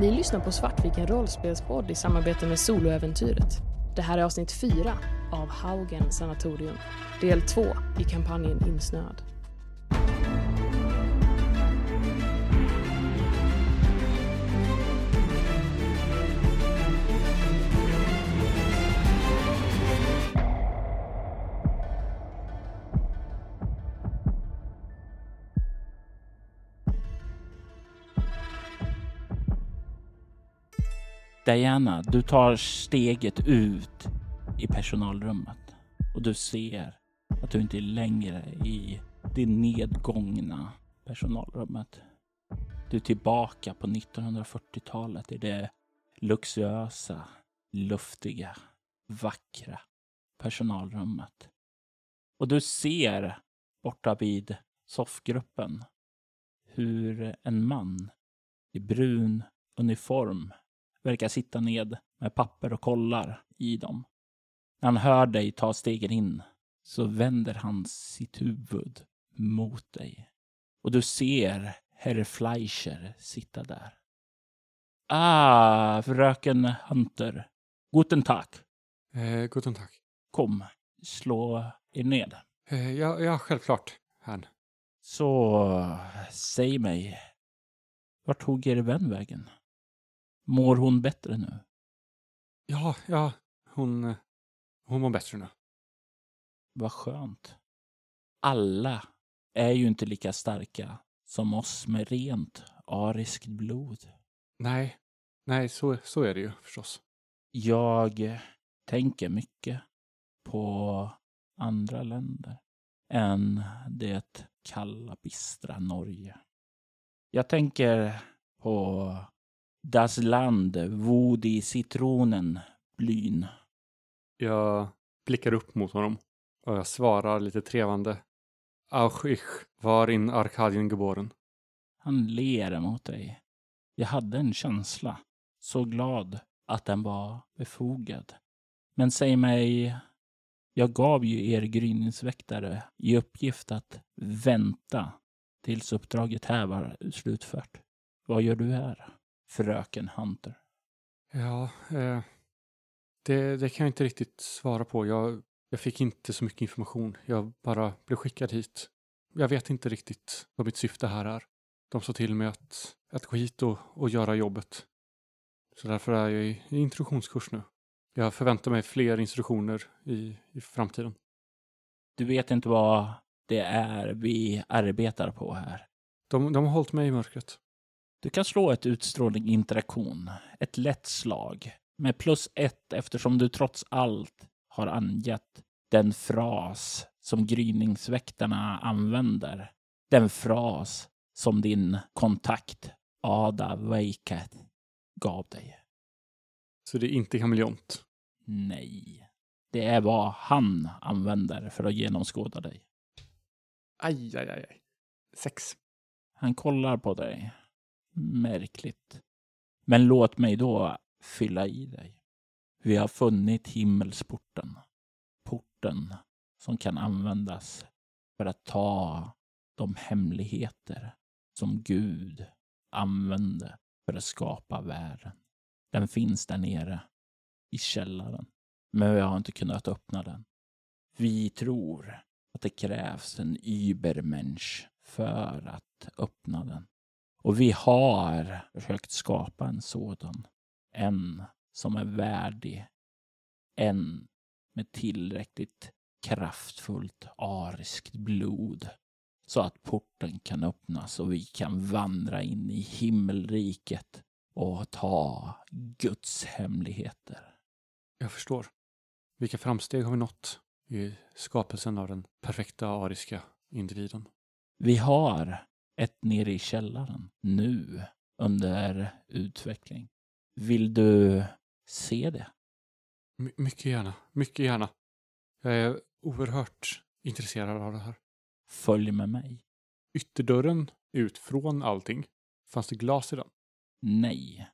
Ni lyssnar på Svartviken rollspelspodd i samarbete med Soloäventyret. Det här är avsnitt 4 av Haugen sanatorium. Del 2 i kampanjen Insnöad. Diana, du tar steget ut i personalrummet och du ser att du inte är längre i det nedgångna personalrummet. Du är tillbaka på 1940-talet i det luxuösa, luftiga, vackra personalrummet. Och du ser borta vid soffgruppen hur en man i brun uniform verkar sitta ned med papper och kollar i dem. När han hör dig ta stegen in så vänder han sitt huvud mot dig. Och du ser herr Fleischer sitta där. Ah, fröken Hunter. Guten Tag. Eh, guten Tag. Kom, slå er ned. Eh, ja, ja, självklart, herrn. Så, säg mig. Vart tog er vän vägen? Mår hon bättre nu? Ja, ja, hon, hon mår bättre nu. Vad skönt. Alla är ju inte lika starka som oss med rent ariskt blod. Nej, nej, så, så är det ju förstås. Jag tänker mycket på andra länder än det kalla, bistra Norge. Jag tänker på Das Land, wo die Zitronen blyn. Jag blickar upp mot honom och jag svarar lite trevande. Auch ich war in Arkadien geboren. Han ler mot dig. Jag hade en känsla, så glad att den var befogad. Men säg mig, jag gav ju er gryningsväktare i uppgift att vänta tills uppdraget här var slutfört. Vad gör du här, fröken Hunter? Ja, eh, det, det kan jag inte riktigt svara på. Jag, jag fick inte så mycket information. Jag bara blev skickad hit. Jag vet inte riktigt vad mitt syfte här är. De sa till mig att, att gå hit och, och göra jobbet. Så därför är jag i, i introduktionskurs nu. Jag förväntar mig fler instruktioner i, i framtiden. Du vet inte vad det är vi arbetar på här. De, de har hållit mig i mörkret. Du kan slå ett utstrålning interaktion, ett lätt slag, med plus ett eftersom du trots allt har angett den fras som gryningsväktarna använder. Den fras som din kontakt Ada Weikat gav dig. Så det är inte kameleont. Nej. Det är vad han använder för att genomskåda dig. Aj, aj, aj. Sex. Han kollar på dig. Märkligt. Men låt mig då fylla i dig. Vi har funnit himmelsporten. Porten som kan användas för att ta de hemligheter som Gud använde för att skapa världen. Den finns där nere i källaren, men vi har inte kunnat öppna den. Vi tror att det krävs en Übermensch för att öppna den. Och vi har försökt skapa en sådan. En som är värdig. En med tillräckligt kraftfullt ariskt blod så att porten kan öppnas och vi kan vandra in i himmelriket och ta Guds hemligheter. Jag förstår. Vilka framsteg har vi nått i skapelsen av den perfekta ariska individen? Vi har ett nere i källaren nu under utveckling. Vill du se det? My mycket gärna. Mycket gärna. Jag är oerhört intresserad av det här. Följ med mig. Ytterdörren ut från allting. Fanns det glas i den? Nej.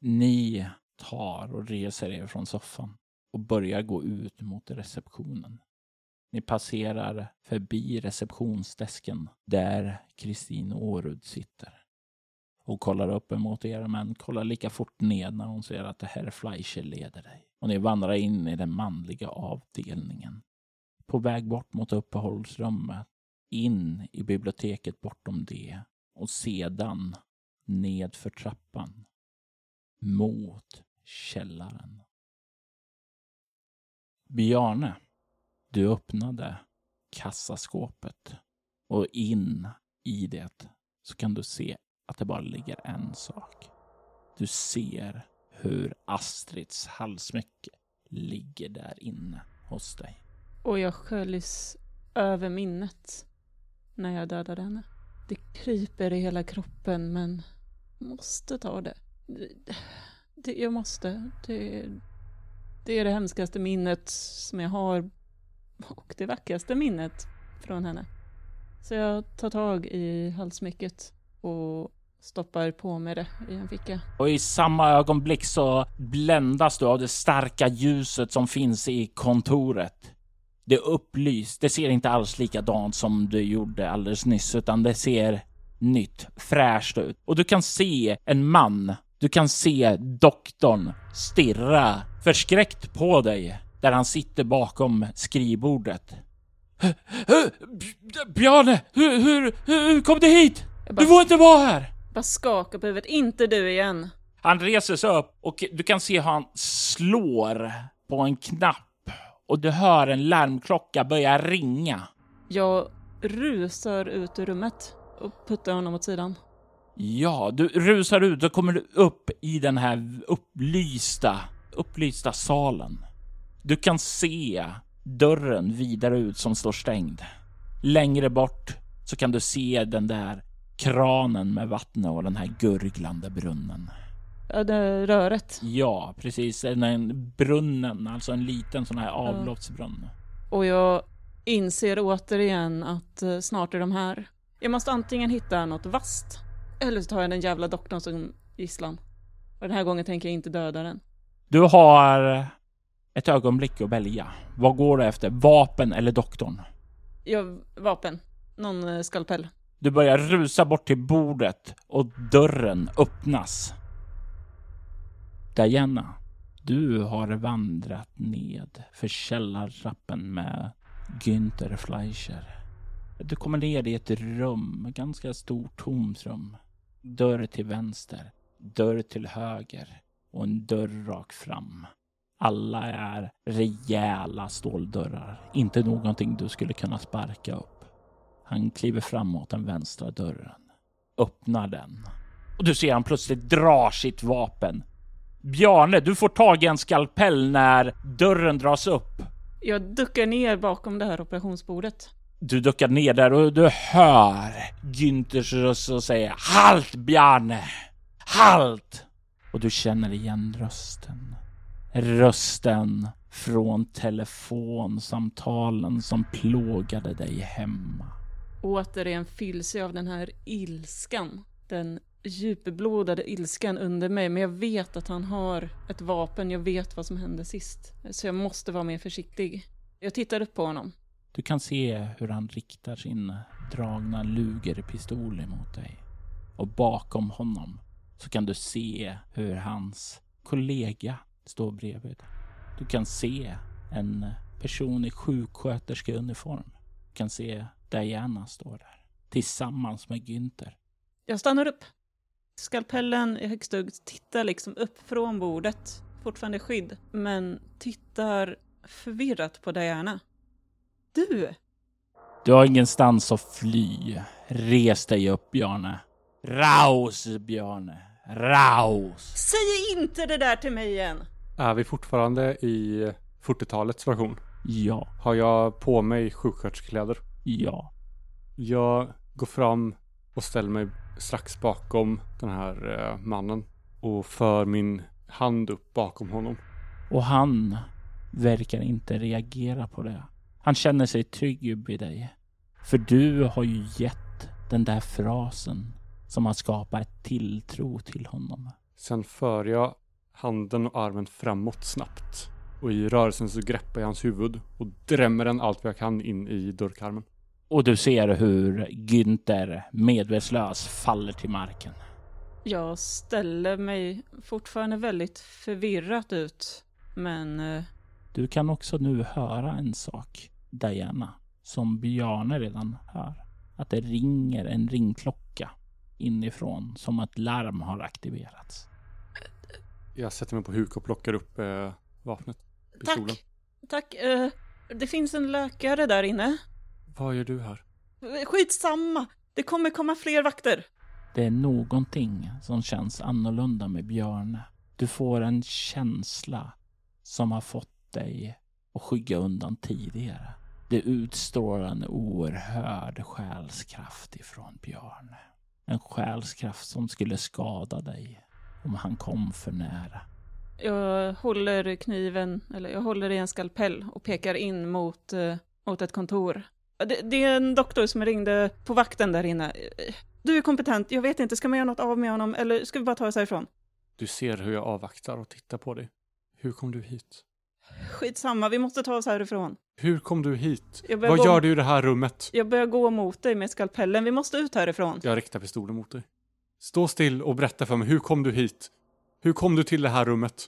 Ni tar och reser er från soffan och börjar gå ut mot receptionen. Ni passerar förbi receptionsdesken där Kristin Årud sitter. och kollar upp emot er, men kollar lika fort ned när hon ser att det här Fleischer leder dig. Och ni vandrar in i den manliga avdelningen. På väg bort mot uppehållsrummet, in i biblioteket bortom det och sedan nedför trappan mot källaren. Bjarne, du öppnade kassaskåpet och in i det så kan du se att det bara ligger en sak. Du ser hur Astrids halsmycke ligger där inne hos dig. Och jag sköljs över minnet när jag dödade henne. Det kryper i hela kroppen men måste ta det. det, jag måste. Det, det är det hemskaste minnet som jag har och det vackraste minnet från henne. Så jag tar tag i halsmycket och stoppar på med det i en ficka. Och i samma ögonblick så bländas du av det starka ljuset som finns i kontoret. Det är upplyst. Det ser inte alls likadant som du gjorde alldeles nyss, utan det ser nytt, fräscht ut. Och du kan se en man. Du kan se doktorn stirra förskräckt på dig där han sitter bakom skrivbordet. Bjarne, hur, hur, hur kom du hit? Du får inte vara här! Bara skaka på huvudet. Inte du igen. Han reser sig upp och du kan se hur han slår på en knapp och du hör en larmklocka börja ringa. Jag rusar ut ur rummet och puttar honom åt sidan. Ja, du rusar ut och kommer upp i den här upplysta, upplysta salen. Du kan se dörren vidare ut som står stängd. Längre bort så kan du se den där kranen med vatten och den här gurglande brunnen. Ja, det röret. Ja, precis. En brunnen, alltså en liten sån här avloppsbrunn. Och jag inser återigen att eh, snart är de här. Jag måste antingen hitta något vasst eller så tar jag den jävla doktorn som gisslan. Och den här gången tänker jag inte döda den. Du har ett ögonblick att välja. Vad går du efter? Vapen eller doktorn? Jag, vapen. Någon eh, skalpell. Du börjar rusa bort till bordet och dörren öppnas. Diana, du har vandrat ned för källartrappen med Günther Fleischer. Du kommer ner i ett rum, ganska stort tomt rum. Dörr till vänster, dörr till höger och en dörr rakt fram. Alla är rejäla ståldörrar, inte någonting du skulle kunna sparka upp. Han kliver framåt den vänstra dörren, öppnar den och du ser han plötsligt drar sitt vapen. Bjarne, du får tag i en skalpell när dörren dras upp. Jag duckar ner bakom det här operationsbordet. Du duckar ner där och du hör Günthers röst och säger Halt Bjarne! Halt! Och du känner igen rösten. Rösten från telefonsamtalen som plågade dig hemma. Återigen fylls jag av den här ilskan. Den djupblodade ilskan under mig, men jag vet att han har ett vapen. Jag vet vad som hände sist. Så jag måste vara mer försiktig. Jag tittar upp på honom. Du kan se hur han riktar sin dragna lugerpistol emot dig. Och bakom honom så kan du se hur hans kollega står bredvid. Du kan se en person i sjuksköterskeuniform. Du kan se Diana stå där tillsammans med Günther. Jag stannar upp. Skalpellen i högsta hugg tittar liksom upp från bordet, fortfarande skydd, men tittar förvirrat på Diana. Du! Du har ingenstans att fly. Res dig upp, Bjarne. Raus, Bjarne. Raus! Säg inte det där till mig igen! Är vi fortfarande i 40-talets version? Ja, Har jag på mig sjuksköterskekläder? ja. Jag går fram och ställer mig strax bakom den här eh, mannen och för min hand upp bakom honom. Och han verkar inte reagera på det. Han känner sig trygg vid dig. För du har ju gett den där frasen som har skapat tilltro till honom. Sen för jag handen och armen framåt snabbt. Och i rörelsen så greppar jag hans huvud och drämmer den allt vad jag kan in i dörrkarmen. Och du ser hur Günther medvetslös faller till marken. Jag ställer mig fortfarande väldigt förvirrat ut, men eh, Du kan också nu höra en sak, Diana, som Bjarne redan hör. Att det ringer en ringklocka inifrån, som att larm har aktiverats. Jag sätter mig på huk och plockar upp eh, vapnet. Pistolen. tack! Tack! Eh, det finns en läkare där inne. Vad gör du här? Skitsamma! Det kommer komma fler vakter. Det är någonting som känns annorlunda med Björne. Du får en känsla som har fått dig att skygga undan tidigare. Det utstrålar en oerhörd själskraft ifrån Björne. En själskraft som skulle skada dig om han kom för nära. Jag håller kniven, eller jag håller i en skalpell och pekar in mot, eh, mot ett kontor. Det, det är en doktor som ringde på vakten där inne. Du är kompetent, jag vet inte, ska man göra något av med honom eller ska vi bara ta oss härifrån? Du ser hur jag avvaktar och tittar på dig. Hur kom du hit? Skitsamma, vi måste ta oss härifrån. Hur kom du hit? Vad gå- gör du i det här rummet? Jag börjar gå mot dig med skalpellen, vi måste ut härifrån. Jag riktar pistolen mot dig. Stå still och berätta för mig, hur kom du hit? Hur kom du till det här rummet?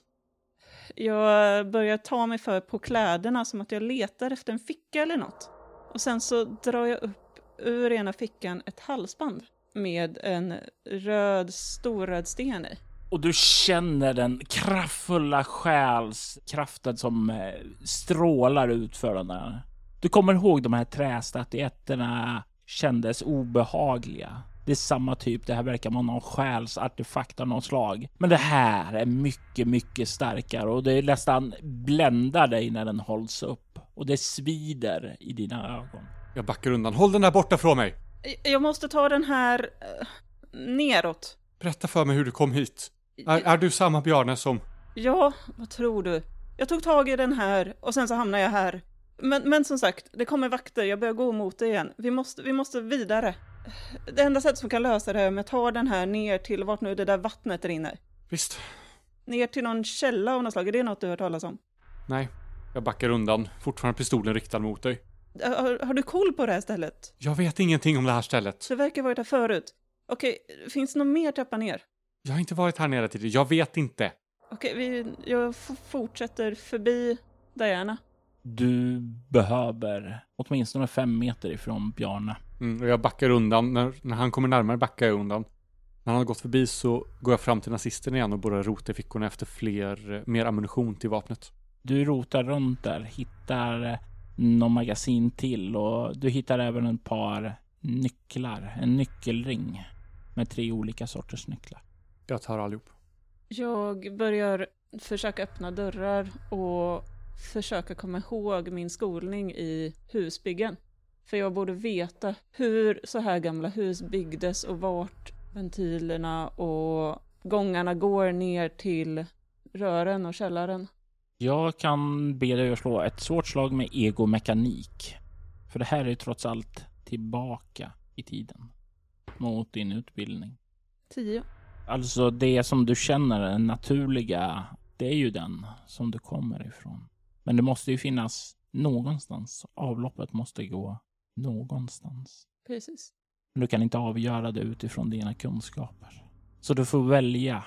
Jag börjar ta mig för på kläderna som att jag letar efter en ficka eller något. Och sen så drar jag upp ur ena fickan ett halsband med en röd, storröd sten i. Och du känner den kraftfulla själskraften som eh, strålar ut för den där. Du kommer ihåg de här trästatyetterna kändes obehagliga. Det är samma typ. Det här verkar vara någon själsartefakt av något slag. Men det här är mycket, mycket starkare och det nästan bländar dig när den hålls upp och det svider i dina ögon. Jag backar undan. Håll den där borta från mig! Jag måste ta den här eh, neråt. Berätta för mig hur du kom hit. Är, är du samma Bjarne som... Ja, vad tror du? Jag tog tag i den här och sen så hamnade jag här. Men, men som sagt, det kommer vakter, jag börjar gå mot det igen. Vi måste, vi måste vidare. Det enda sättet som kan lösa det är om jag tar den här ner till vart nu det där vattnet rinner. Visst? Ner till någon källa av något slag, är det något du har hört talas om? Nej. Jag backar undan, fortfarande pistolen riktad mot dig. Har, har du koll på det här stället? Jag vet ingenting om det här stället. Det verkar ha varit här förut. Okej, finns det någon mer trappa ner? Jag har inte varit här nere tidigare, jag vet inte. Okej, vi, jag fortsätter förbi Diana. Du behöver åtminstone fem meter ifrån Bjarne. Mm, och jag backar undan. När, när han kommer närmare backar jag undan. När han har gått förbi så går jag fram till nazisten igen och börjar rota i fickorna efter fler, mer ammunition till vapnet. Du rotar runt där, hittar eh, någon magasin till och du hittar även ett par nycklar. En nyckelring med tre olika sorters nycklar. Jag tar allihop. Jag börjar försöka öppna dörrar och försöka komma ihåg min skolning i husbyggen. För jag borde veta hur så här gamla hus byggdes och vart ventilerna och gångarna går ner till rören och källaren. Jag kan be dig att slå ett svårt slag med egomekanik. För det här är ju trots allt tillbaka i tiden. Mot din utbildning. Tio. Alltså det som du känner är naturliga, det är ju den som du kommer ifrån. Men det måste ju finnas någonstans. Avloppet måste gå någonstans. Precis. Men du kan inte avgöra det utifrån dina kunskaper. Så du får välja.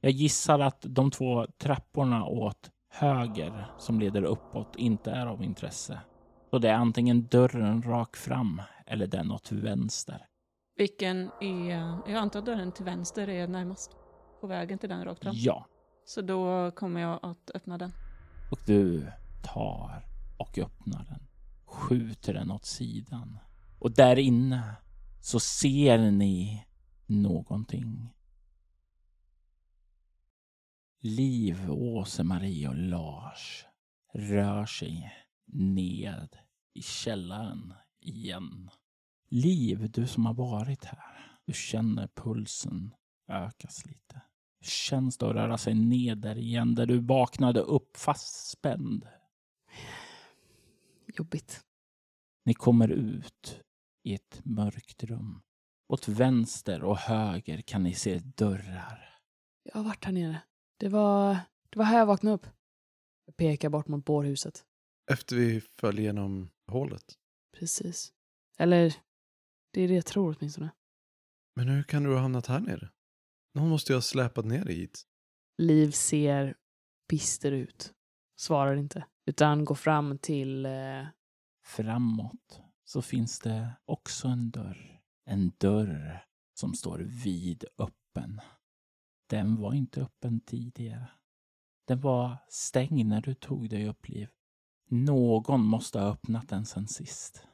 Jag gissar att de två trapporna åt höger som leder uppåt inte är av intresse. Så det är antingen dörren rakt fram eller den åt vänster. Vilken är... Jag antar att dörren till vänster är närmast. På vägen till den rakt fram. Ja, Så då kommer jag att öppna den. och du tar och öppnar den. Skjuter den åt sidan. Och där inne så ser ni någonting. Liv, Åse-Marie och Lars rör sig ned i källaren igen. Liv, du som har varit här. Du känner pulsen ökas lite. Hur känns det att röra sig ned där igen där du vaknade upp fastspänd? Jobbigt. Ni kommer ut i ett mörkt rum. Åt vänster och höger kan ni se dörrar. Jag har varit här nere. Det var, det var här jag vaknade upp. Jag pekar bort mot bårhuset. Efter vi föll igenom hålet. Precis. Eller, det är det jag tror åtminstone. Men hur kan du ha hamnat här nere? Någon måste ju ha släpat ner dig hit. Liv ser bister ut. Svarar inte. Utan går fram till... Framåt så finns det också en dörr. En dörr som står vid öppen. Den var inte öppen tidigare. Den var stängd när du tog dig upp, Liv. Någon måste ha öppnat den sen sist.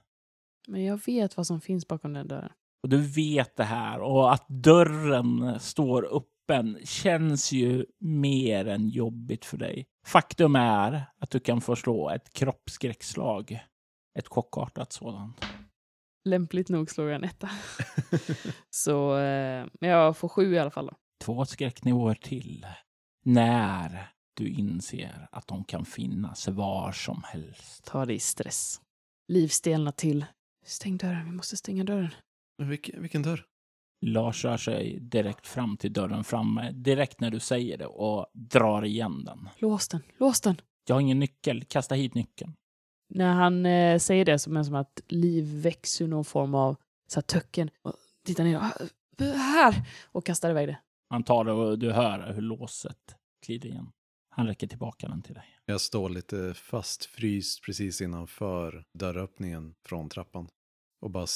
men jag vet vad som finns bakom den dörren. Och du vet det här och att dörren står öppen känns ju mer än jobbigt för dig. Faktum är att du kan få slå ett kroppsskräckslag. Ett chockartat sådant. Lämpligt nog slår jag en etta. Så eh, men jag får sju i alla fall. Då. Två skräcknivåer till. När du inser att de kan finnas var som helst. Ta det i stress. Liv stelnar till. Stäng dörren, vi måste stänga dörren. Men vilken, vilken dörr? Lars rör sig direkt fram till dörren framme, direkt när du säger det och drar igen den. Lås den, lås den. Jag har ingen nyckel, kasta hit nyckeln. När han eh, säger det så är det som att Liv växer ur någon form av så här, töcken. Och tittar ner. "Ah, Här! Och kastar iväg det. Han tar det och du hör hur låset glider igen. Han räcker tillbaka den till dig. Jag står lite fastfryst precis innanför dörröppningen från trappan. Och bara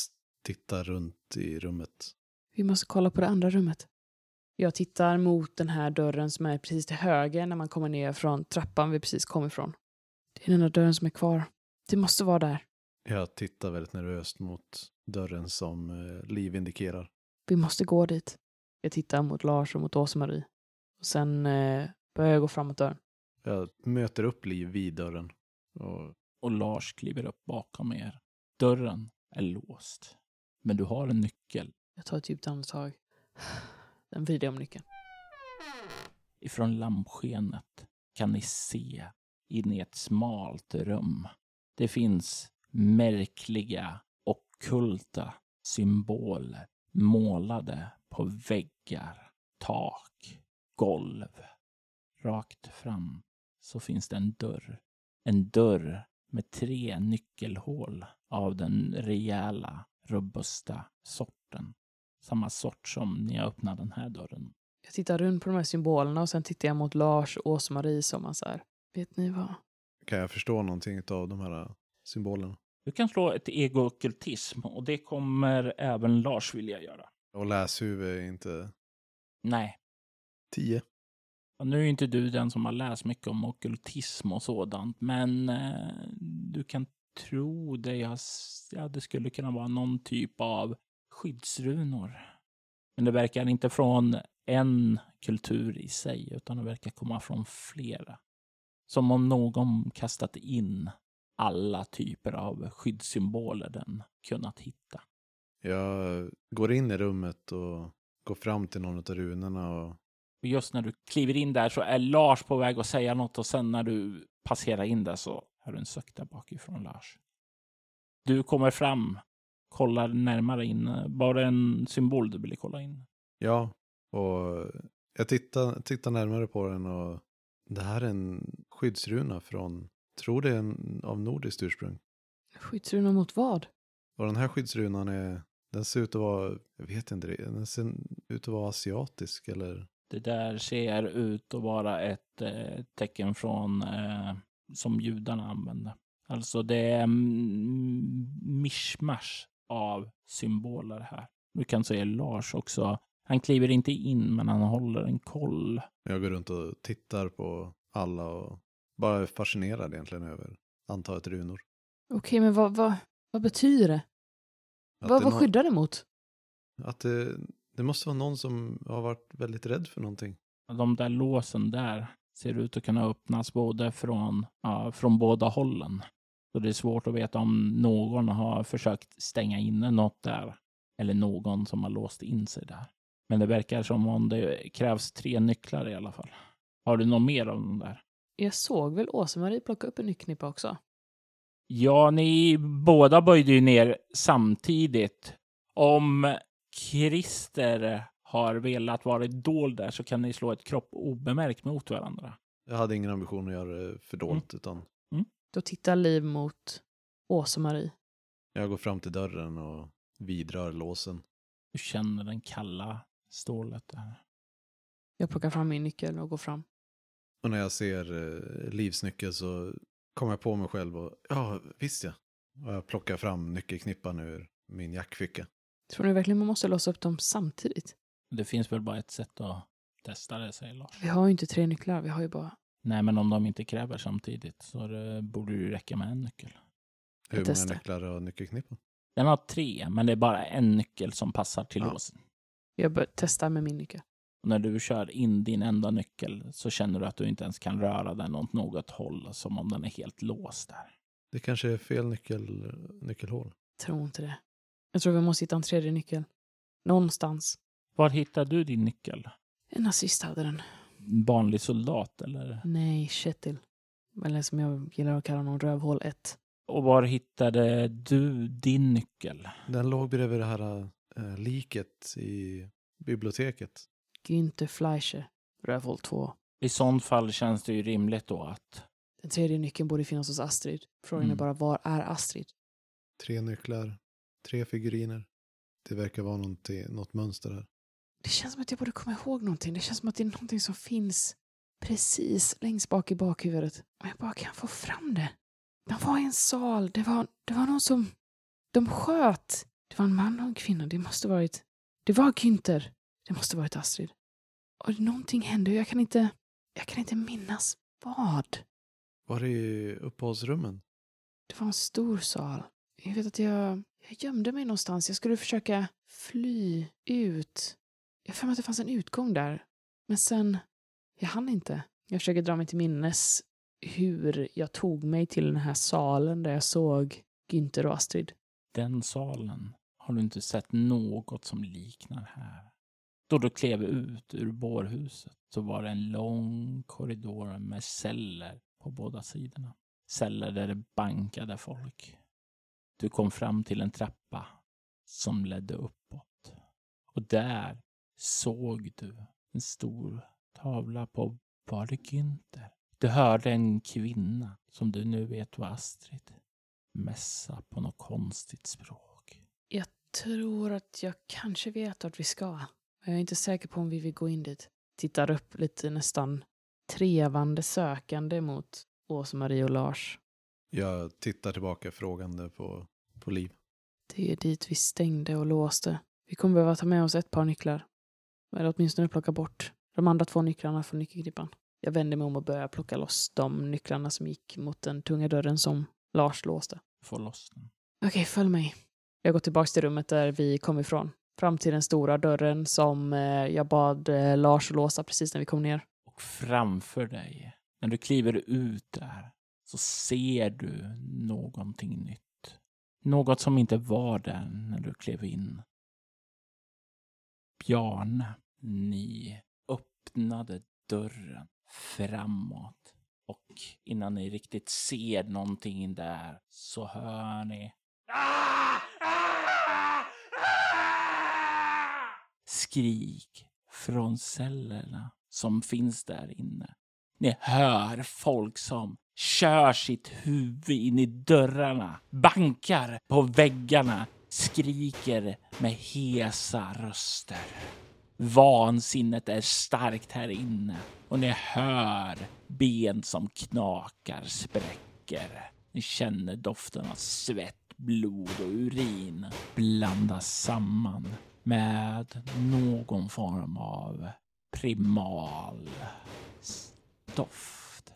tittar runt i rummet. Vi måste kolla på det andra rummet. Jag tittar mot den här dörren som är precis till höger när man kommer ner från trappan vi precis kom ifrån. Det är den här dörren som är kvar. Det måste vara där. Jag tittar väldigt nervöst mot dörren som eh, Liv indikerar. Vi måste gå dit. Jag tittar mot Lars och mot Åsa-Marie. Och sen eh, börjar jag gå framåt dörren. Jag möter upp Liv vid dörren. Och Och Lars kliver upp bakom er. Dörren är låst. Men du har en nyckel. Jag tar ett djupt andetag. Den vrider om nyckeln. Ifrån lampskenet kan ni se in i ett smalt rum. Det finns märkliga ockulta symboler målade på väggar, tak, golv. Rakt fram så finns det en dörr. En dörr med tre nyckelhål av den rejäla, robusta sorten. Samma sort som ni har öppnat den här dörren. Jag tittar runt på de här symbolerna och sen tittar jag mot Lars och Åsa-Marie som man så här. Vet ni vad? Kan jag förstå någonting av de här eh, symbolerna? Du kan slå ett ego-ockultism och det kommer även Lars vilja göra. Och läshuvud är inte Nej, tio. och nu är inte du den som har läst mycket om ockultism och sådant, men eh, du kan tro det. Jag, ja, det skulle kunna vara någon typ av skyddsrunor. Men det verkar inte från en kultur i sig, utan det verkar komma från flera. Som om någon kastat in alla typer av skyddssymboler den kunnat hitta. Jag går in i rummet och går fram till någon av runorna och Och just när du kliver in där så är Lars på väg att säga något och sen när du passerar in där så hör du en där bakifrån Lars. Du kommer fram, kollar närmare in. Var det en symbol du ville kolla in? ja, och jag tittar, tittar närmare på den och det här är en skyddsruna från, tror det är en, av nordiskt ursprung. Skyddsruna mot vad? Och den här skyddsrunan är, den ser ut att vara, jag vet inte, den ser ut att vara asiatisk eller Det där ser ut att vara ett eh, tecken från eh, som judarna använde. Alltså det är mischmasch av symboler här. Du kan se Lars också. Han kliver inte in, men han håller en koll. Jag går runt och tittar på alla och bara är fascinerad egentligen över antalet runor. Okej, men vad, vad, vad betyder det? Att Vad, det, vad skyddar det mot? att det, det måste vara någon som har varit väldigt rädd för någonting. De där låsen där ser ut att kunna öppnas både från, ja, från båda hållen. Så det är svårt att veta om någon har försökt stänga inne något där eller någon som har låst in sig där. Men det verkar som om det krävs tre nycklar i alla fall. Har du något mer av de där? Jag såg väl Åsa-Marie plocka upp en nyckelknippa också? Ja, ni båda böjde ju ner samtidigt. Om Christer har velat vara dold där så kan ni slå ett kropp obemärkt mot varandra. Jag hade ingen ambition att göra det fördolt utan Då tittar Liv mot Åsa-Marie. jag går fram till dörren och vidrör låsen. Du känner den kalla stålet där. Jag plockar fram min nyckel och går fram. Och när jag ser eh, livsnyckel så kommer jag på mig själv och ja, visst ja. Och jag plockar fram nyckelknippan ur min jackficka. Tror ni verkligen man måste låsa upp dem samtidigt? Det finns väl bara ett sätt att testa det, säger Lars. Vi har ju inte tre nycklar, vi har ju bara... Nej, men om de inte kräver samtidigt så det borde det ju räcka med en nyckel. Hur många nycklar har nyckelknippan? Den har tre, men det är bara en nyckel som passar till Ja. låsen. Jag bör testa med min nyckel. När du kör in din enda nyckel så känner du att du inte ens kan röra den åt något håll, som om den är helt låst där. Det kanske är fel nyckel, nyckelhål. Tror inte det. Jag tror vi måste hitta en tredje nyckel. Någonstans. Var hittar du din nyckel? En nazist hade den. En vanlig soldat, eller? Nej, Kjetil. Eller som jag gillar att kalla honom, Rövhål 1. Och var hittade du din nyckel? Den låg bredvid det här eh, liket i biblioteket. Günther Fleischer, Rövhål 2. I sånt fall känns det ju rimligt då att Den tredje nyckeln borde finnas hos Astrid. Frågan är Mm. bara, var är Astrid? Tre nycklar, tre figuriner. Det verkar vara någonting, något mönster här. Det känns som att jag borde komma ihåg någonting. Det känns som att det är någonting som finns precis längst bak i bakhuvudet. Om jag bara kan få fram det. Man var i en sal. Det var, det var någon som... De sköt. Det var en man och en kvinna. Det måste varit... Det var Günther. Det måste varit Astrid. Och någonting hände. Jag kan inte... Jag kan inte minnas vad. Var det i uppehållsrummen? Det var en stor sal. Jag vet att jag, jag gömde mig någonstans. Jag skulle försöka fly ut. Jag har att det fanns en utgång där. Men sen, jag hann inte. Jag försöker dra mig till minnes hur jag tog mig till den här salen där jag såg Günther och Astrid den salen har du inte sett något som liknar här. Då du klev ut ur bårhuset så var det en lång korridor med celler på båda sidorna. Celler där det bankade folk. Du kom fram till en trappa som ledde uppåt. Och där såg du en stor tavla på, var det Günther? Du hörde en kvinna, som du nu vet var Astrid, mässa på något konstigt språk. Jag tror att jag kanske vet vart vi ska. Jag är inte säker på om vi vill gå in dit. Tittar upp lite nästan trevande sökande mot Åsa-Marie och Lars. Jag tittar tillbaka frågande på, på Liv. Det är dit vi stängde och låste. Vi kommer behöva ta med oss ett par nycklar. Eller åtminstone plocka bort de andra två nycklarna från nyckelklippan. Jag vänder mig om och börjar plocka loss de nycklarna som gick mot den tunga dörren som Lars låste. Få loss den. Okej, följ mig. Jag går tillbaka till rummet där vi kom ifrån. Fram till den stora dörren som eh, jag bad eh, Lars låsa precis när vi kom ner. Och framför dig, när du kliver ut där, så ser du någonting nytt. Något som inte var där när du klev in. Bjarne, ni öppnade dörren framåt. Och innan ni riktigt ser någonting där så hör ni skrik från cellerna som finns där inne. Ni hör folk som kör sitt huvud in i dörrarna, bankar på väggarna, skriker med hesa röster. Vansinnet är starkt här inne och ni hör ben som knakar, spräcker. Ni känner doften av svett, blod och urin blandas samman med någon form av primal doft.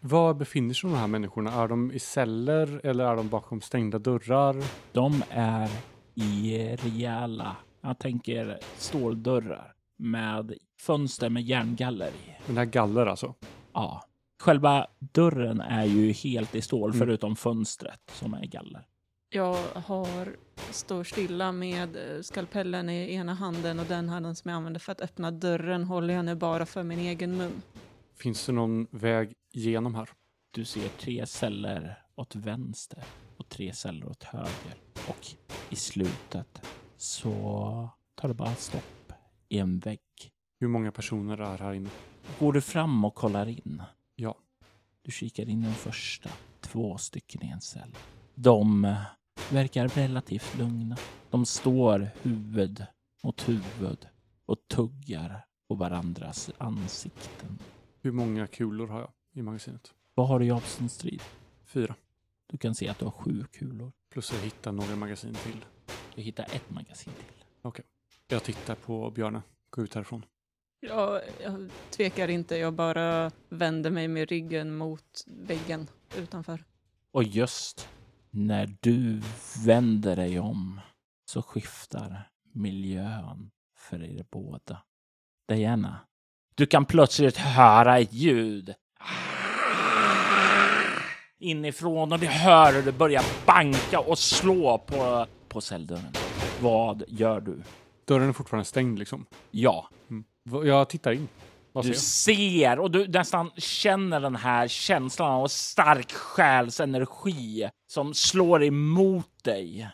Var befinner sig de här människorna? Är de i celler eller är de bakom stängda dörrar? De är i rejäla, jag tänker ståldörrar med fönster med järngaller i. Den här galler alltså? Ja. Själva dörren är ju helt i stål Mm. förutom fönstret som är galler. Jag har, står stilla med eh, skalpellen i ena handen och den handen som jag använder för att öppna dörren håller jag nu bara för min egen mun. Finns det någon väg genom här? Du ser tre celler åt vänster och tre celler åt höger. Och i slutet så tar det bara stopp i en vägg. Hur många personer är här inne? Går du fram och kollar in? Ja. Du kikar in den första. Två stycken i en cell. De verkar relativt lugna. De står huvud mot huvud och tuggar på varandras ansikten. Hur många kulor har jag i magasinet? Vad har du i avståndsstrid? Fyra. Du kan se att du har sju kulor. Plus jag hittar några magasin till. Du hittar ett magasin till. Jag tittar på Björne. Gå ut härifrån. Jag, jag tvekar inte, jag bara vänder mig med ryggen mot väggen utanför. Och just när du vänder dig om så skiftar miljön för er båda. Diana, du kan plötsligt höra ett ljud inifrån och du hör hur det börjar banka och slå på, på celldörren. Vad gör du? Dörren är fortfarande stängd liksom. Ja, Va- Jag tittar in. Vad ser du jag? ser och du nästan känner den här känslan av stark själsenergi som slår emot dig.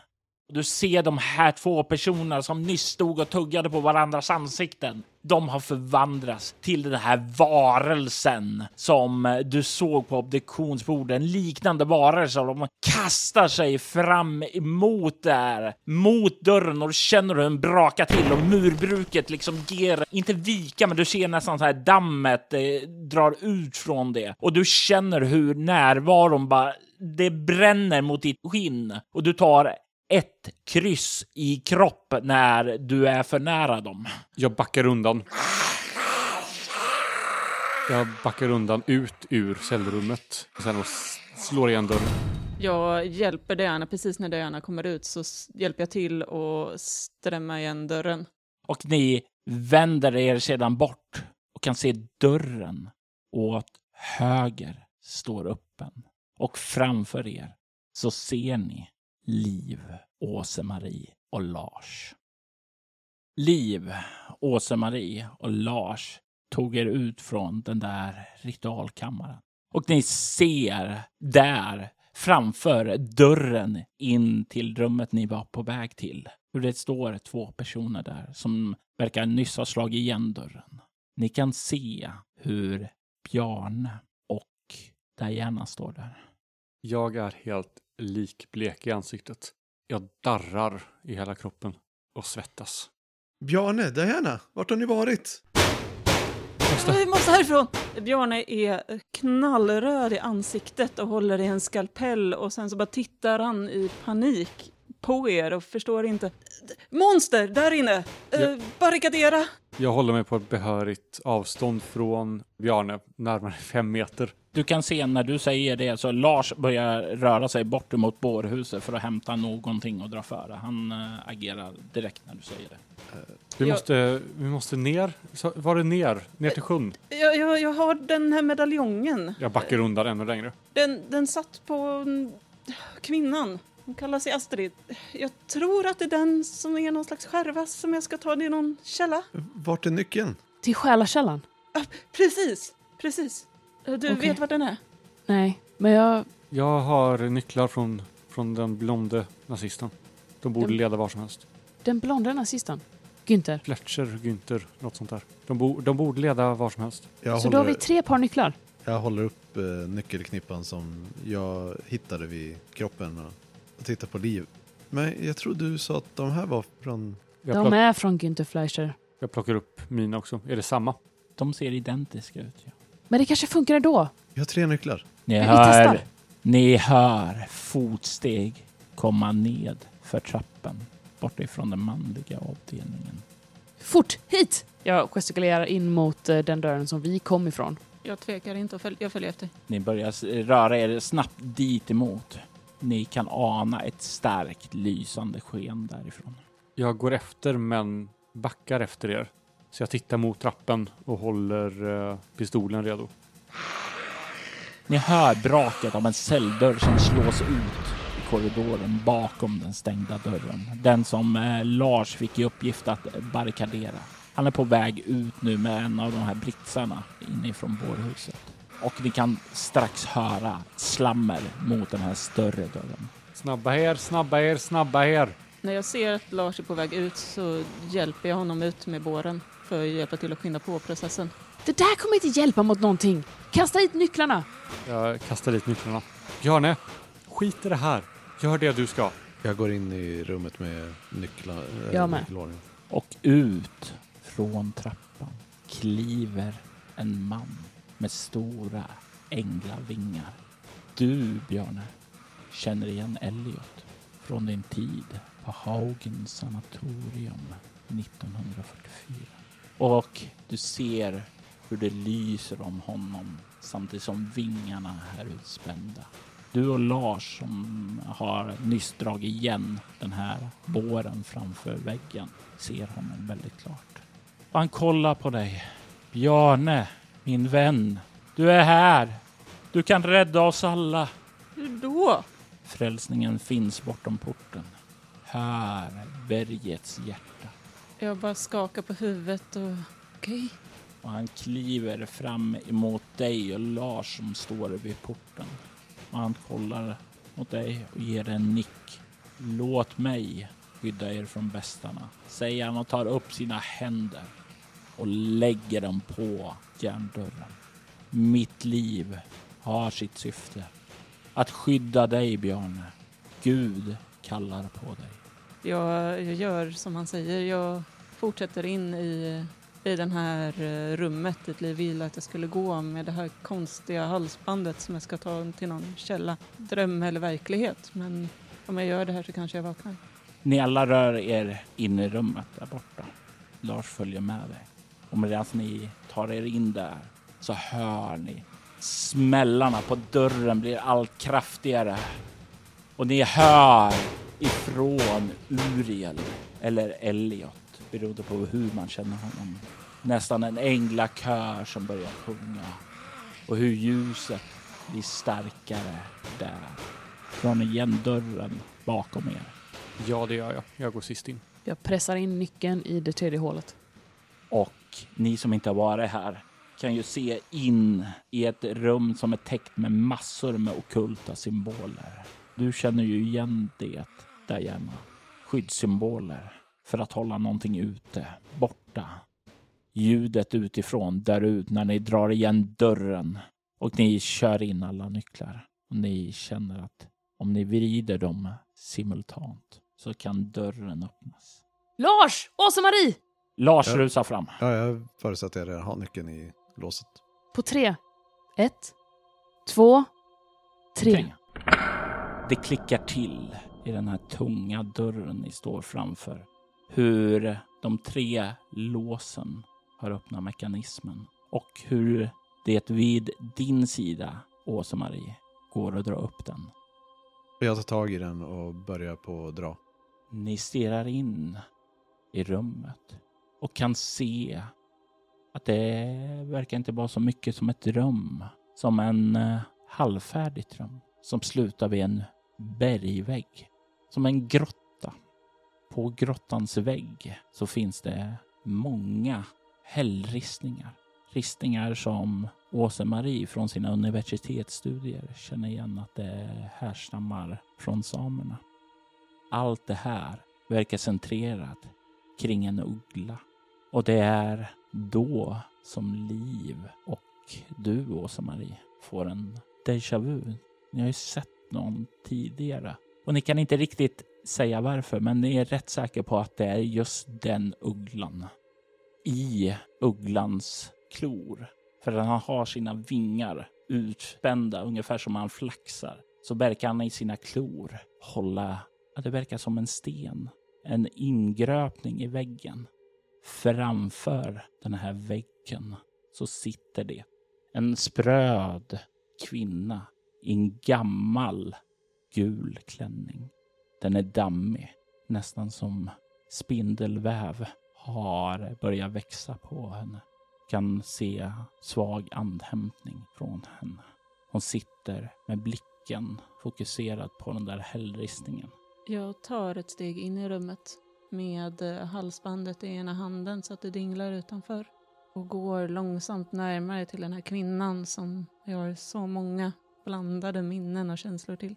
Du ser de här två personerna som nyss stod och tuggade på varandras ansikten. De har förvandlats till den här varelsen som eh, du såg på obduktionsbordet. En liknande varelse. De kastar sig fram emot där, mot dörren och du känner hur den brakar till och murbruket liksom ger, inte vika, men du ser nästan så här dammet eh, drar ut från det och du känner hur närvaron bara det bränner mot ditt skinn och du tar ett kryss i kropp när du är för nära dem. Jag backar undan. Jag backar undan ut ur cellrummet. Sen och s- slår igen dörren. Jag hjälper Diana, precis när Diana kommer ut så hjälper jag till och stämma igen dörren. Och ni vänder er sedan bort och kan se dörren åt höger står öppen. Och framför er så ser ni Liv, Åse-Marie och Lars. Liv, Åse-Marie och Lars tog er ut från den där ritualkammaren. Och ni ser där framför dörren in till rummet ni var på väg till hur det står två personer där som verkar nyss ha slagit igen dörren. Ni kan se hur Bjarne och Diana står där. Jag är helt likblek i ansiktet. Jag darrar i hela kroppen och svettas. Bjarne, Diana, vart har ni varit? Vi måste härifrån! Bjarne är knallröd i ansiktet och håller i en skalpell och sen så bara tittar han i panik på er och förstår inte. Monster där inne! Ja. Eh, barrikadera! Jag håller mig på ett behörigt avstånd från Bjarne, närmare fem meter. Du kan se när du säger det så Lars börjar röra sig bort emot bårhuset för att hämta någonting och dra före. Han äh, agerar direkt när du säger det. Vi, Jag- måste, vi måste ner. Så, var det ner? Ner till sjön? Jag, jag, jag har den här medaljongen. Jag backar undan ännu längre. Den, den satt på mm, kvinnan. Hon kallar sig Astrid. Jag tror att det är den som är någon slags skärva som jag ska ta. Är någon källa. Vart är nyckeln? Till själarkällan? Precis, precis. Du Okej. vet vad den är? Nej, men jag... Jag har nycklar från, från den blonde nazisten. De borde Den- leda var som helst. Den blonda nazisten. Günther. Fletcher, Günther, något sånt där. De, bo, de borde leda var som helst. Jag Så då har håller, vi tre par nycklar. jag håller upp eh, nyckelknippan som jag hittade vid kroppen och, och tittar på Liv. Men jag tror du sa att de här var från... Jag, De plock, är från Günther Fleischer. jag plockar upp mina också. Är det samma? De ser identiska ut. Ja. Men det kanske funkar ändå. Vi har tre nycklar. Ni vi hör, testar. ni hör fotsteg komma ned för trappen bort ifrån den manliga avdelningen. Fort, hit! Jag gestikulerar in mot eh, den dörren som vi kom ifrån. Jag tvekar inte, och följ, jag följer efter. Ni börjar s- röra er snabbt dit emot. Ni kan ana ett starkt lysande sken därifrån. Jag går efter men backar efter er. Så jag tittar mot trappen och håller eh, pistolen redo. Ni hör braket av en celldörr som slås ut i korridoren bakom den stängda dörren. Den som eh, Lars fick i uppgift att barrikadera. Han är på väg ut nu med en av de här britsarna inifrån bårhuset. Och ni kan strax höra slammer mot den här större dörren. Snabba här, snabba er, snabba här! När jag ser att Lars är på väg ut så hjälper jag honom ut med båren för att hjälpa till att skynda på processen. Det där kommer inte hjälpa mot någonting. Kasta hit nycklarna. Jag kastar dit nycklarna. Bjarne, skit i det här. Gör det du ska. Jag går in i rummet med nycklar. eh, Jag med. nyckelordning. Och ut från trappan kliver en man med stora änglavingar. Du, Björne, känner igen Elliot från din tid på Haugen sanatorium 1944. Och du ser hur det lyser om honom samtidigt som vingarna är utspända. Du och Lars som har nyss dragit igen den här båren framför väggen ser honom väldigt klart. Han kollar på dig. Bjarne, min vän. Du är här. Du kan rädda oss alla. Hur då? Frälsningen finns bortom porten. Här, bergets hjärta. Jag bara skakar på huvudet och... Okej. Och han kliver fram emot dig och Lars som står vid porten. Och han kollar mot dig och ger dig en nick. Låt mig skydda er från bestarna, säger han och tar upp sina händer och lägger dem på järndörren. Mitt liv har sitt syfte. Att skydda dig, Björne. Gud kallar på dig. Jag, jag gör som han säger. Jag fortsätter in i, i den här eh, rummet dit Liv ville att jag skulle gå med det här konstiga halsbandet som jag ska ta till någon källa. Dröm eller verklighet. Men om jag gör det här så kanske jag vaknar. Ni alla rör er in i rummet där borta. Lars följer med dig. Och medan ni tar er in där så hör ni smällarna på dörren blir allt kraftigare. Och ni hör ifrån Uriel eller Elliot, beroende på hur man känner honom. Nästan en änglakör som börjar sjunga och hur ljuset blir starkare där. Från igen dörren bakom er. Ja, det gör jag. Jag går sist in. Jag pressar in nyckeln i det tredje hålet. Och ni som inte har varit här kan ju se in i ett rum som är täckt med massor med okulta symboler. Du känner ju igen det, Diana. Skyddssymboler för att hålla någonting ute, borta. Ljudet utifrån där ut när ni drar igen dörren och ni kör in alla nycklar. Och ni känner att om ni vrider dem simultant så kan dörren öppnas. Lars! Åsa-Marie! Lars Ja. rusar fram. Ja, jag förutsätter att jag redan har nyckeln i låset. På tre. Ett. Två. Tre. Tre. Det klickar till i den här tunga dörren ni står framför. Hur de tre låsen har öppnat mekanismen och hur det vid din sida, Åsa-Marie, går att dra upp den. Jag tar tag i den och börjar på att dra. Ni stirrar in i rummet och kan se att det verkar inte vara så mycket som ett rum. Som en halvfärdig halvfärdigt rum som slutar vid en bergvägg. Som en grotta. På grottans vägg så finns det många hällristningar. Ristningar som Åse-Marie från sina universitetsstudier känner igen att det härstammar från samerna. Allt det här verkar centrerat kring en uggla. Och det är då som Liv och du, Åsa-Marie, får en déjà vu. Ni har ju sett någon tidigare. Och ni kan inte riktigt säga varför, men ni är rätt säkra på att det är just den ugglan. I ugglans klor. För han har sina vingar utspända, ungefär som han flaxar. Så verkar han i sina klor hålla, ja, det verkar som en sten. En ingröpning i väggen. Framför den här väggen så sitter det en spröd kvinna i en gammal gul klänning. Den är dammig, nästan som spindelväv har börjat växa på henne. Kan se svag andhämtning från henne. Hon sitter med blicken fokuserad på den där hällristningen. Jag tar ett steg in i rummet med eh, halsbandet i ena handen så att det dinglar utanför och går långsamt närmare till den här kvinnan som jag har så många blandade minnen och känslor till.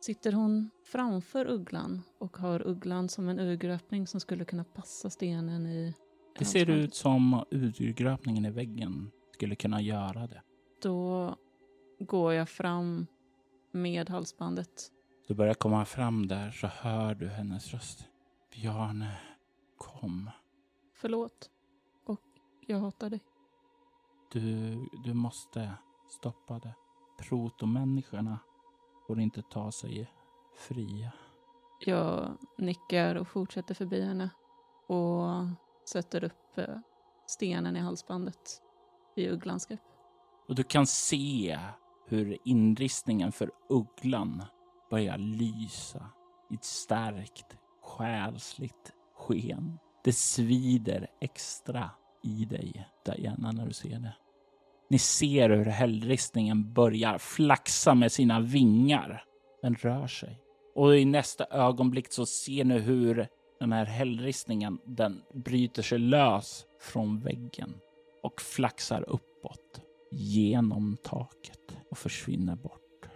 Sitter hon framför ugglan och har ugglan som en urgröpning som skulle kunna passa stenen i Det ser ut som urgröpningen i väggen skulle kunna göra det. Då går jag fram med halsbandet. Du börjar komma fram där så hör du hennes röst. Bjarne, kom. Förlåt. Och Jag hatar dig. Du, du måste stoppa det. Protomänniskorna får inte ta sig fria. Jag nickar och fortsätter förbi henne och sätter upp eh, stenen i halsbandet i Ugglans grepp. Och du kan se hur inristningen för ugglan börjar lysa i ett starkt själsligt sken. Det svider extra i dig, Diana, när du ser det. Ni ser hur hällristningen börjar flaxa med sina vingar. Den rör sig. Och i nästa ögonblick så ser ni hur den här hällristningen, den bryter sig lös från väggen och flaxar uppåt genom taket och försvinner bort.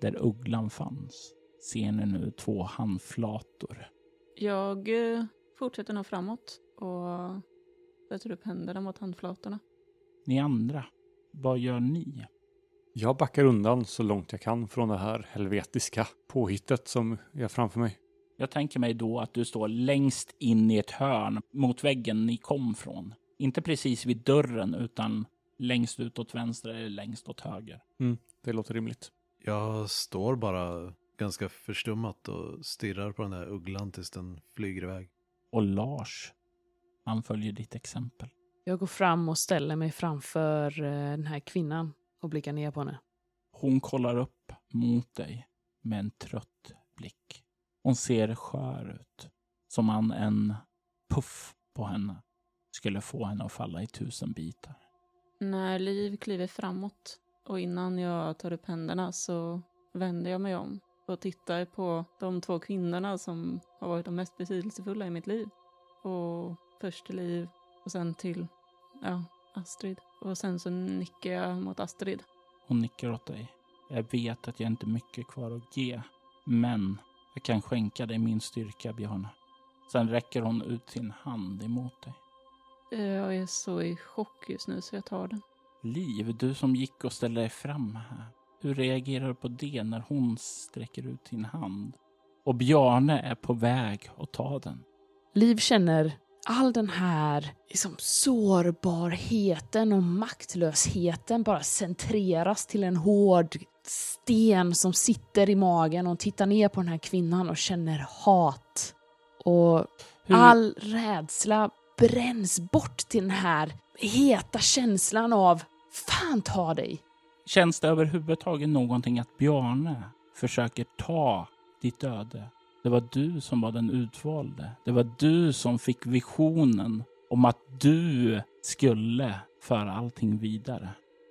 Där ugglan fanns ser ni nu två handflator. Jag eh, fortsätter nog framåt och sätter upp händerna mot handflatorna. Ni andra, vad gör ni? Jag backar undan så långt jag kan från det här helvetiska påhittet som är framför mig. Jag tänker mig då att du står längst in i ett hörn mot väggen ni kom från. Inte precis vid dörren utan längst ut åt vänster eller längst åt höger. Mm, det låter rimligt. Jag står bara ganska förstummat och stirrar på den där ugglan tills den flyger iväg. Och Lars, han följer ditt exempel. Jag går fram och ställer mig framför eh, den här kvinnan och blickar ner på henne. Hon kollar upp mot dig med en trött blick. Hon ser skör ut. Som om en puff på henne skulle få henne att falla i tusen bitar. När Liv kliver framåt och innan jag tar upp händerna så vänder jag mig om och tittar på de två kvinnorna som har varit de mest betydelsefulla i mitt liv. Och först till Liv och sen till, ja, Astrid. Och sen så nickar jag mot Astrid. Hon nickar åt dig. Jag vet att jag inte har mycket kvar att ge, men jag kan skänka dig min styrka, Björn. Sen räcker hon ut sin hand emot dig. Jag är så i chock just nu så jag tar den. Liv, du som gick och ställde dig fram här. Hur reagerar du på det när hon sträcker ut sin hand? Och Bjarne är på väg att ta den. Liv känner all den här liksom, sårbarheten och maktlösheten bara centreras till en hård sten som sitter i magen och tittar ner på den här kvinnan och känner hat. Och Hur- all rädsla bränns bort till den här heta känslan av fan ta dig. Känns det överhuvudtaget någonting att Bjarne försöker ta ditt öde? Det var du som var den utvalde. Det var du som fick visionen om att du skulle föra allting vidare.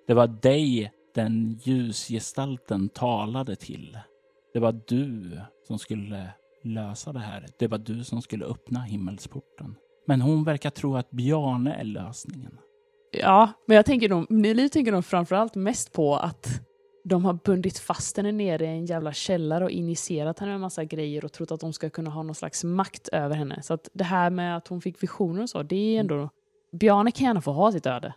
Det var dig den ljusgestalten talade till. Det var du som skulle lösa det här. Det var du som skulle öppna himmelsporten. Men hon verkar tro att Bjarne är lösningen. Ja, men jag tänker nog, Liv tänker nog framförallt mest på att de har bundit fast henne nere i en jävla källare och initierat henne med massa grejer och trott att de ska kunna ha någon slags makt över henne. Så att det här med att hon fick visioner och så, det är ändå... Bjarne kan gärna få ha sitt öde,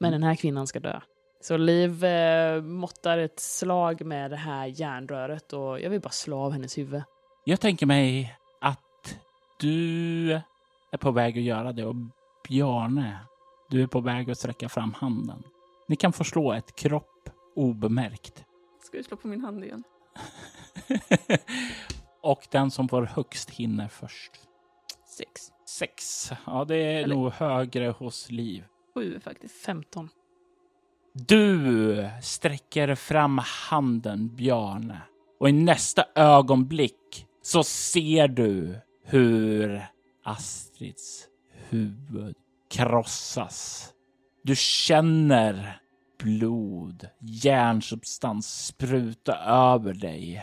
men den här kvinnan ska dö. Så Liv eh, måttar ett slag med det här järnröret och jag vill bara slå av hennes huvud. Jag tänker mig att du är på väg att göra det och Bjarne, du är på väg att sträcka fram handen. Ni kan få slå ett kropp obemärkt. Ska du slå på min hand igen? och den som får högst hinner först. Sex. Sex. Ja, det är Eller- nog högre hos Liv. Sju faktiskt. 15. Du sträcker fram handen, Bjarne. Och i nästa ögonblick så ser du hur Astrids huvud krossas. Du känner blod, järnsubstans spruta över dig.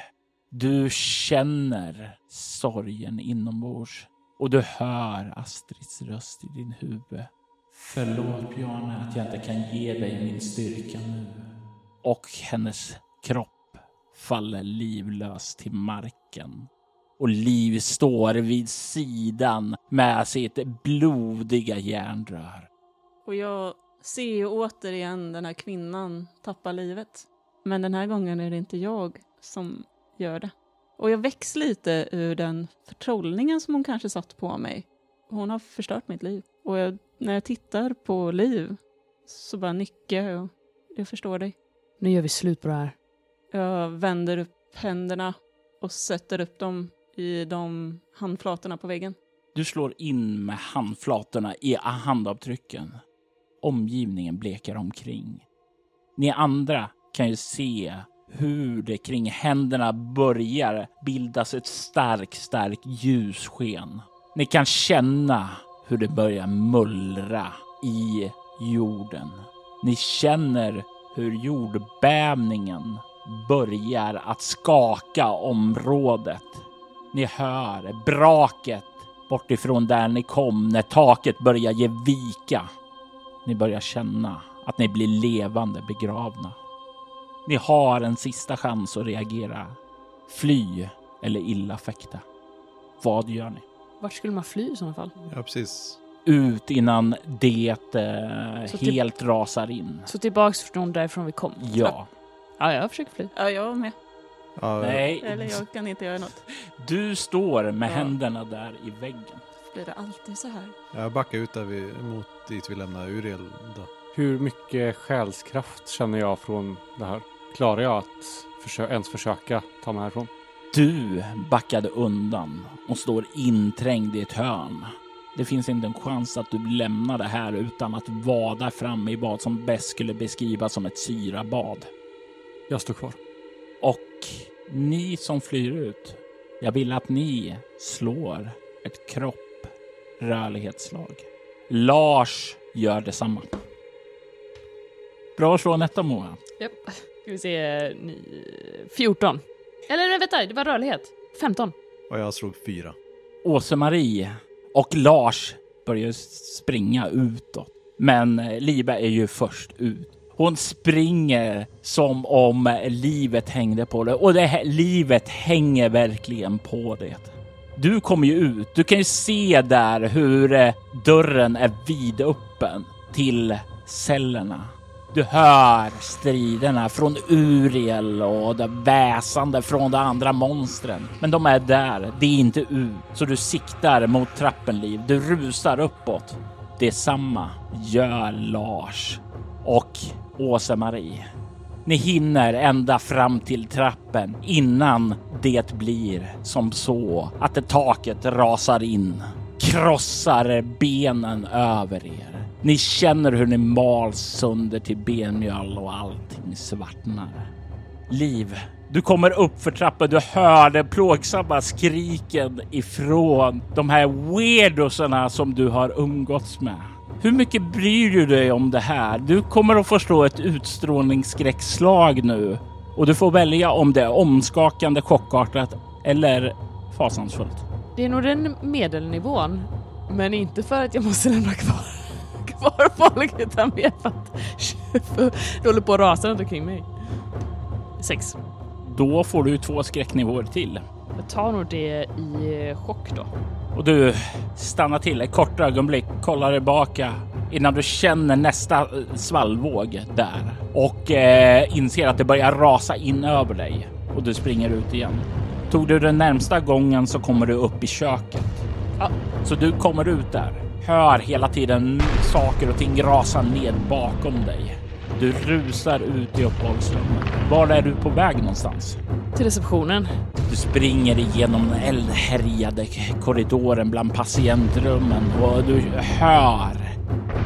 Du känner sorgen inombords och du hör Astrids röst i din huvud. Förlåt Bjarne att jag inte kan ge dig min styrka nu. Och hennes kropp faller livlös till marken. Och Liv står vid sidan med sitt blodiga järnrör. Och jag ser ju återigen den här kvinnan tappa livet. Men den här gången är det inte jag som gör det. Och jag väcks lite ur den förtrollningen som hon kanske satt på mig. Hon har förstört mitt liv. Och jag, när jag tittar på Liv så bara nickar jag och jag förstår dig. Nu gör vi slut på det här. Jag vänder upp händerna och sätter upp dem i de handflatorna på väggen. Du slår in med handflatorna i handavtrycken. Omgivningen blekar omkring. Ni andra kan ju se hur det kring händerna börjar bildas ett starkt, starkt ljussken. Ni kan känna hur det börjar mullra i jorden. Ni känner hur jordbävningen börjar att skaka området. Ni hör braket bortifrån där ni kom när taket börjar ge vika. Ni börjar känna att ni blir levande begravna. Ni har en sista chans att reagera. Fly eller illa fäkta. Vad gör ni? Vart skulle man fly i sådana fall? Ja, precis. Ut innan det eh, typ- helt rasar in. Så tillbaks från därifrån vi kom? Ja. Ja, jag försöker fly. Ja, jag med. Ja, Nej, Eller jag kan inte göra något. du står med Ja. händerna där i väggen. Blir det alltid så här? Jag backar ut där vi, mot dit vi lämnar Uriel. Då. Hur mycket själskraft känner jag från det här? Klarar jag att försö- ens försöka ta mig härifrån? Du backade undan och står inträngd i ett hörn. Det finns inte en chans att du lämnar det här utan att vada fram i vad som bäst skulle beskrivas som ett syrabad. Jag står kvar. Ni som flyr ut, jag vill att ni slår ett kropp rörlighetslag. Lars gör detsamma. Bra att slå en etta Moa. Japp. Ska vi se... Ni... 14. Eller nej, vänta, det var rörlighet. 15. Och jag slog fyra. Åse-Marie och Lars börjar springa utåt. Men eh, Liba är ju först ut. Hon springer som om livet hängde på det och det här, livet hänger verkligen på det. Du kommer ju ut. Du kan ju se där hur eh, dörren är vidöppen till cellerna. Du hör striderna från Uriel och det väsande från de andra monstren. Men de är där, det är inte ut. Så du siktar mot trappenliv. Du rusar uppåt. Detsamma gör Lars och Åsa-Marie. Ni hinner ända fram till trappen innan det blir som så att det taket rasar in, krossar benen över er. Ni känner hur ni mals sönder till benmjöl och allting svartnar. Liv, du kommer upp för trappen, Du hör de plågsamma skriken ifrån de här weirdoserna som du har umgåtts med. Hur mycket bryr du dig om det här? Du kommer att få slå ett utstrålningsskräckslag nu och du får välja om det är omskakande, chockartat eller fasansfullt. Det är nog den medelnivån. Men inte för att jag måste lämna kvar, kvar folk utan mer för att det håller på att rasa runt omkring mig. Sex. Då får du två skräcknivåer till. Jag tar nog det i chock då. Och du stannar till ett kort ögonblick, kollar tillbaka innan du känner nästa eh, svallvåg där och eh, inser att det börjar rasa in över dig och du springer ut igen. Tog du den närmsta gången så kommer du upp i köket. Ja. Så du kommer ut där, hör hela tiden saker och ting rasa ned bakom dig. Du rusar ut i uppehållsrummet. Var är du på väg någonstans? Till receptionen. Du springer igenom den eldhärjade korridoren bland patientrummen och du hör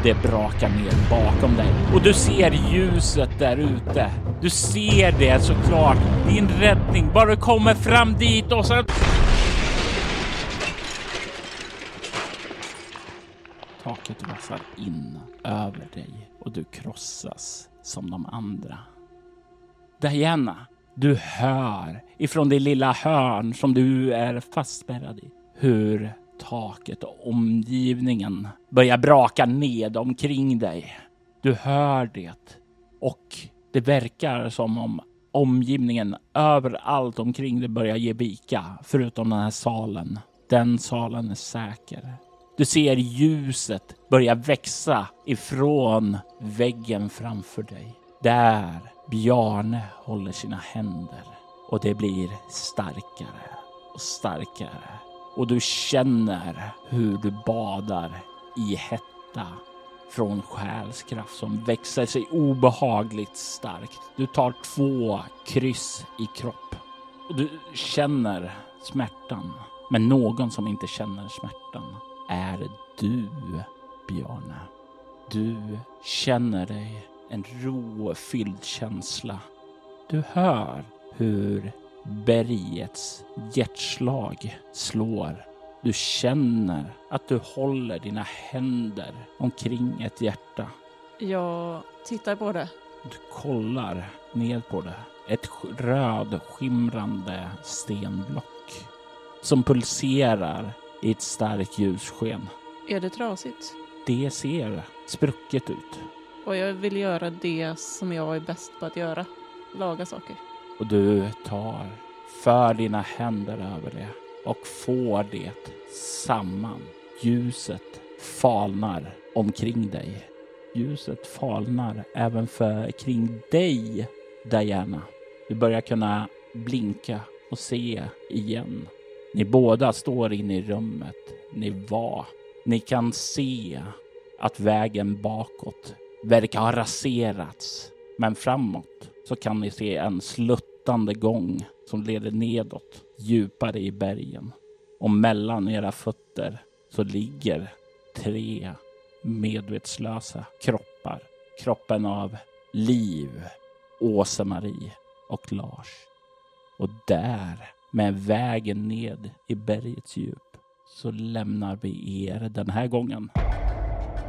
det braka ner bakom dig och du ser ljuset där ute. Du ser det såklart. Din räddning bara du kommer fram dit och sen... Taket rasar in över dig och du krossas som de andra. Diana, du hör ifrån det lilla hörn som du är fastspärrad i hur taket och omgivningen börjar braka ned omkring dig. Du hör det och det verkar som om omgivningen överallt omkring dig börjar ge vika förutom den här salen. Den salen är säker. Du ser ljuset börja växa ifrån väggen framför dig. Där Bjarne håller sina händer och det blir starkare och starkare. Och du känner hur du badar i hetta från själskraft som växer sig obehagligt starkt. Du tar två kryss i kropp och du känner smärtan. Men någon som inte känner smärtan är du, Bjarne. Du känner dig en rofylld känsla. Du hör hur bergets hjärtslag slår. Du känner att du håller dina händer omkring ett hjärta. Jag tittar på det. Du kollar ned på det. Ett röd skimrande stenblock som pulserar i ett starkt ljussken. Är det trasigt? Det ser sprucket ut. Och jag vill göra det som jag är bäst på att göra. Laga saker. Och du tar för dina händer över det och får det samman. Ljuset falnar omkring dig. Ljuset falnar även för kring dig, Diana. Du börjar kunna blinka och se igen. Ni båda står inne i rummet ni var. Ni kan se att vägen bakåt verkar ha raserats. Men framåt så kan ni se en sluttande gång som leder nedåt, djupare i bergen. Och mellan era fötter så ligger tre medvetslösa kroppar. Kroppen av Liv, Åse-Marie och Lars. Och där, med vägen ned i bergets djup, så lämnar vi er den här gången.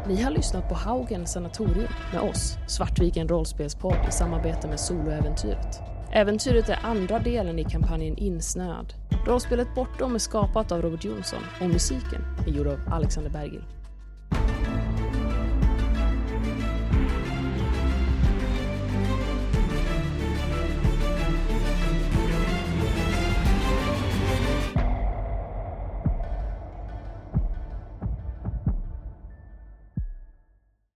Ni har lyssnat på Haugen Sanatorium med oss, Svartviken rollspelspodd i samarbete med Soloäventyret. Äventyret är andra delen i kampanjen Insnöad. Rollspelet Bortom är skapat av Robert Jonsson och musiken är gjord av Alexander Bergil.